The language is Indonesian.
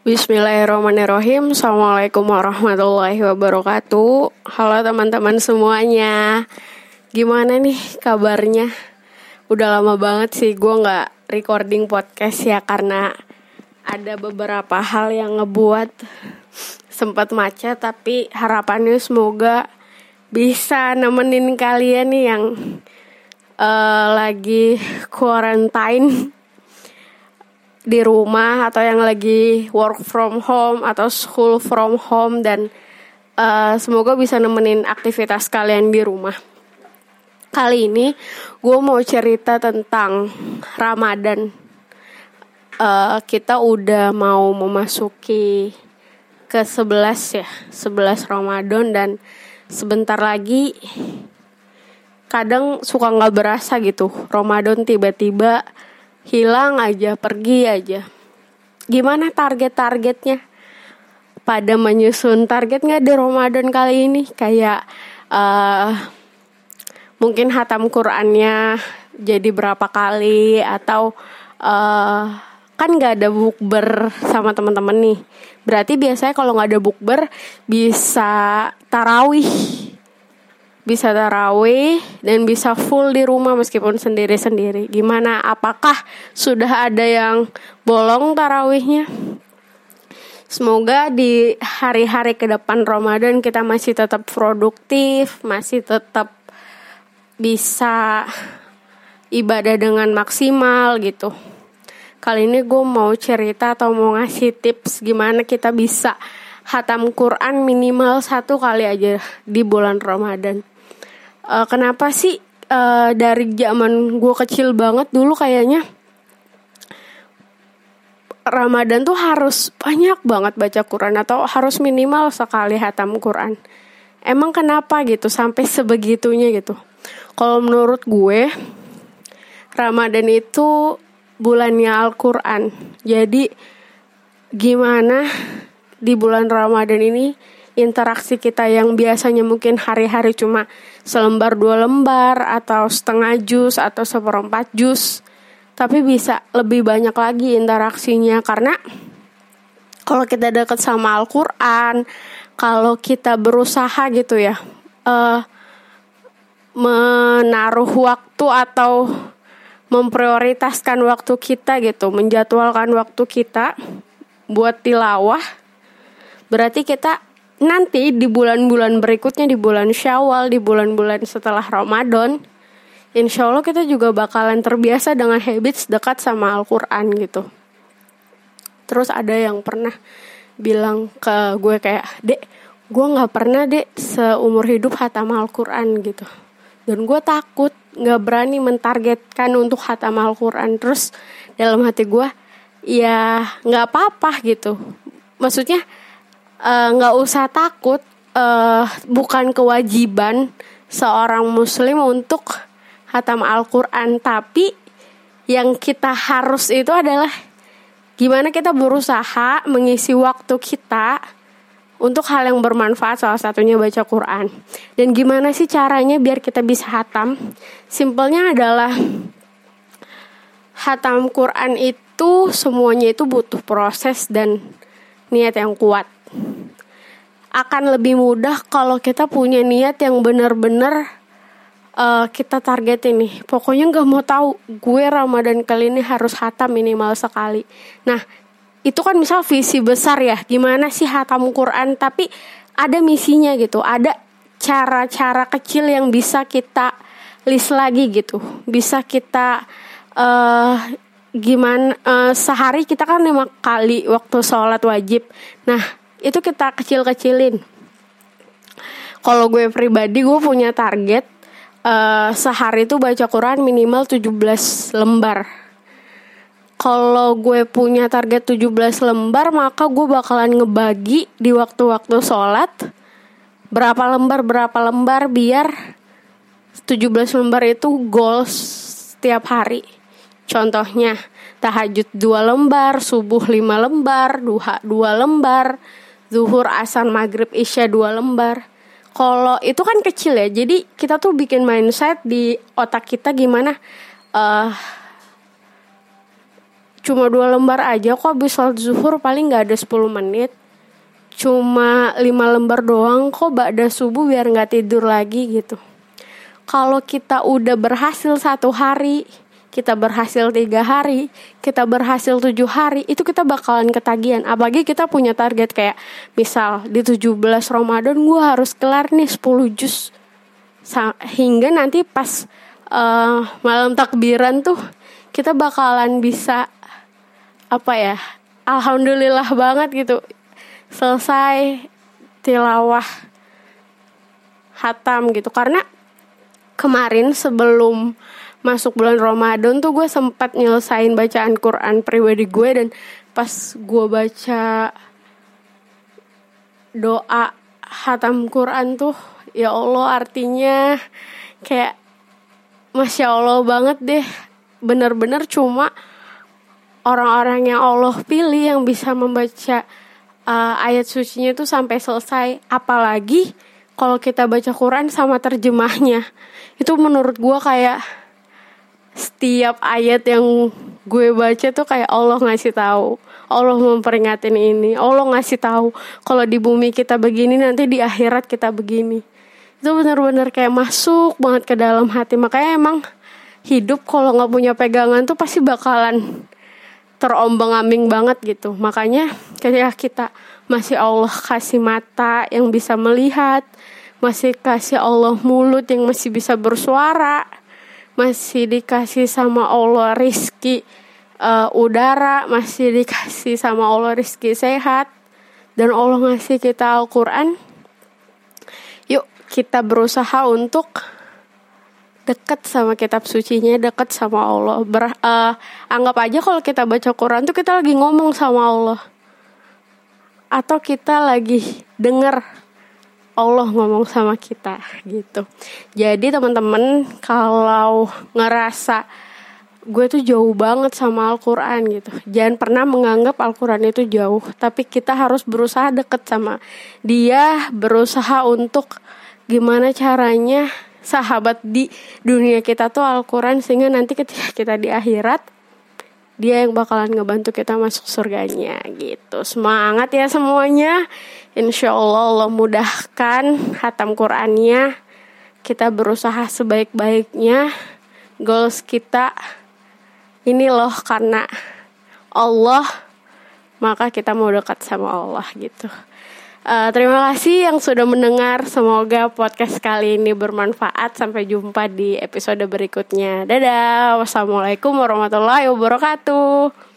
Bismillahirrahmanirrahim. Assalamualaikum warahmatullahi wabarakatuh. Halo teman-teman semuanya. Gimana nih kabarnya? Udah lama banget sih gue gak recording podcast ya Karena ada beberapa hal yang ngebuat sempat macet Tapi harapannya semoga bisa nemenin kalian nih yang uh, lagi quarantine di rumah atau yang lagi work from home atau school from home dan uh, semoga bisa nemenin aktivitas kalian di rumah. Kali ini gue mau cerita tentang Ramadan. Uh, kita udah mau memasuki ke 11 ya, 11 Ramadan dan sebentar lagi kadang suka nggak berasa gitu. Ramadan tiba-tiba hilang aja, pergi aja. Gimana target-targetnya? Pada menyusun target nggak di Ramadan kali ini? Kayak uh, mungkin hatam Qurannya jadi berapa kali atau uh, kan nggak ada bukber sama teman-teman nih. Berarti biasanya kalau nggak ada bukber bisa tarawih bisa tarawih dan bisa full di rumah meskipun sendiri-sendiri. Gimana? Apakah sudah ada yang bolong tarawihnya? Semoga di hari-hari ke depan Ramadan kita masih tetap produktif, masih tetap bisa ibadah dengan maksimal gitu. Kali ini gue mau cerita atau mau ngasih tips gimana kita bisa hatam Quran minimal satu kali aja di bulan Ramadan uh, kenapa sih uh, dari zaman gue kecil banget dulu kayaknya Ramadan tuh harus banyak banget baca Quran atau harus minimal sekali hatam Quran. Emang kenapa gitu sampai sebegitunya gitu? Kalau menurut gue Ramadan itu bulannya Al-Quran. Jadi gimana di bulan Ramadan ini interaksi kita yang biasanya mungkin hari-hari cuma selembar dua lembar atau setengah jus atau seperempat jus tapi bisa lebih banyak lagi interaksinya. Karena kalau kita deket sama Al-Quran kalau kita berusaha gitu ya uh, menaruh waktu atau memprioritaskan waktu kita gitu menjadwalkan waktu kita buat tilawah berarti kita nanti di bulan-bulan berikutnya di bulan Syawal, di bulan-bulan setelah Ramadan, insya Allah kita juga bakalan terbiasa dengan habits dekat sama Al-Quran gitu. Terus ada yang pernah bilang ke gue kayak, dek, gue nggak pernah dek seumur hidup hatam Al-Quran gitu. Dan gue takut nggak berani mentargetkan untuk hatam Al-Quran. Terus dalam hati gue, ya nggak apa-apa gitu. Maksudnya nggak uh, usah takut uh, bukan kewajiban seorang muslim untuk hatam Al-Quran. Tapi yang kita harus itu adalah gimana kita berusaha mengisi waktu kita untuk hal yang bermanfaat salah satunya baca Quran. Dan gimana sih caranya biar kita bisa hatam simpelnya adalah hatam Quran itu semuanya itu butuh proses dan niat yang kuat akan lebih mudah kalau kita punya niat yang benar-benar uh, kita target ini. Pokoknya nggak mau tahu gue Ramadan kali ini harus hatam minimal sekali. Nah itu kan misal visi besar ya, gimana sih hatam Quran? Tapi ada misinya gitu, ada cara-cara kecil yang bisa kita list lagi gitu, bisa kita uh, gimana uh, sehari kita kan lima kali waktu sholat wajib. Nah itu kita kecil-kecilin. Kalau gue pribadi gue punya target uh, sehari itu baca Quran minimal 17 lembar. Kalau gue punya target 17 lembar maka gue bakalan ngebagi di waktu-waktu sholat berapa lembar berapa lembar biar 17 lembar itu goals setiap hari. Contohnya tahajud dua lembar subuh lima lembar duha dua lembar zuhur, asar, maghrib, isya dua lembar. Kalau itu kan kecil ya, jadi kita tuh bikin mindset di otak kita gimana uh, cuma dua lembar aja kok habis sholat zuhur paling nggak ada 10 menit cuma lima lembar doang kok ba'da subuh biar nggak tidur lagi gitu kalau kita udah berhasil satu hari kita berhasil tiga hari, kita berhasil tujuh hari, itu kita bakalan ketagihan. Apalagi kita punya target kayak misal di 17 Ramadan gue harus kelar nih 10 juz. Hingga nanti pas uh, malam takbiran tuh kita bakalan bisa apa ya alhamdulillah banget gitu selesai tilawah hatam gitu karena kemarin sebelum masuk bulan Ramadan tuh gue sempat nyelesain bacaan Quran pribadi gue dan pas gue baca doa hatam Quran tuh ya Allah artinya kayak masya Allah banget deh. Bener-bener cuma orang-orang yang Allah pilih yang bisa membaca uh, ayat sucinya itu sampai selesai. Apalagi kalau kita baca Quran sama terjemahnya. Itu menurut gue kayak setiap ayat yang gue baca tuh kayak Allah ngasih tahu. Allah memperingatin ini. Allah ngasih tahu kalau di bumi kita begini nanti di akhirat kita begini. Itu benar-benar kayak masuk banget ke dalam hati. Makanya emang hidup kalau nggak punya pegangan tuh pasti bakalan terombang ambing banget gitu. Makanya ketika kita masih Allah kasih mata yang bisa melihat masih kasih Allah mulut yang masih bisa bersuara masih dikasih sama Allah rizki uh, udara masih dikasih sama Allah rizki sehat dan Allah ngasih kita Al-Quran yuk kita berusaha untuk deket sama kitab sucinya, deket sama Allah. Ber, uh, anggap aja kalau kita baca Quran tuh kita lagi ngomong sama Allah. Atau kita lagi denger Allah ngomong sama kita gitu. Jadi teman-teman kalau ngerasa gue tuh jauh banget sama Al-Quran gitu Jangan pernah menganggap Al-Quran itu jauh Tapi kita harus berusaha deket sama dia Berusaha untuk gimana caranya sahabat di dunia kita tuh Al-Quran sehingga nanti ketika kita di akhirat dia yang bakalan ngebantu kita masuk surganya gitu. Semangat ya semuanya. Insya Allah Allah mudahkan hatam Qurannya. Kita berusaha sebaik-baiknya. Goals kita ini loh karena Allah maka kita mau dekat sama Allah gitu Uh, terima kasih yang sudah mendengar. Semoga podcast kali ini bermanfaat. Sampai jumpa di episode berikutnya. Dadah. Wassalamualaikum warahmatullahi wabarakatuh.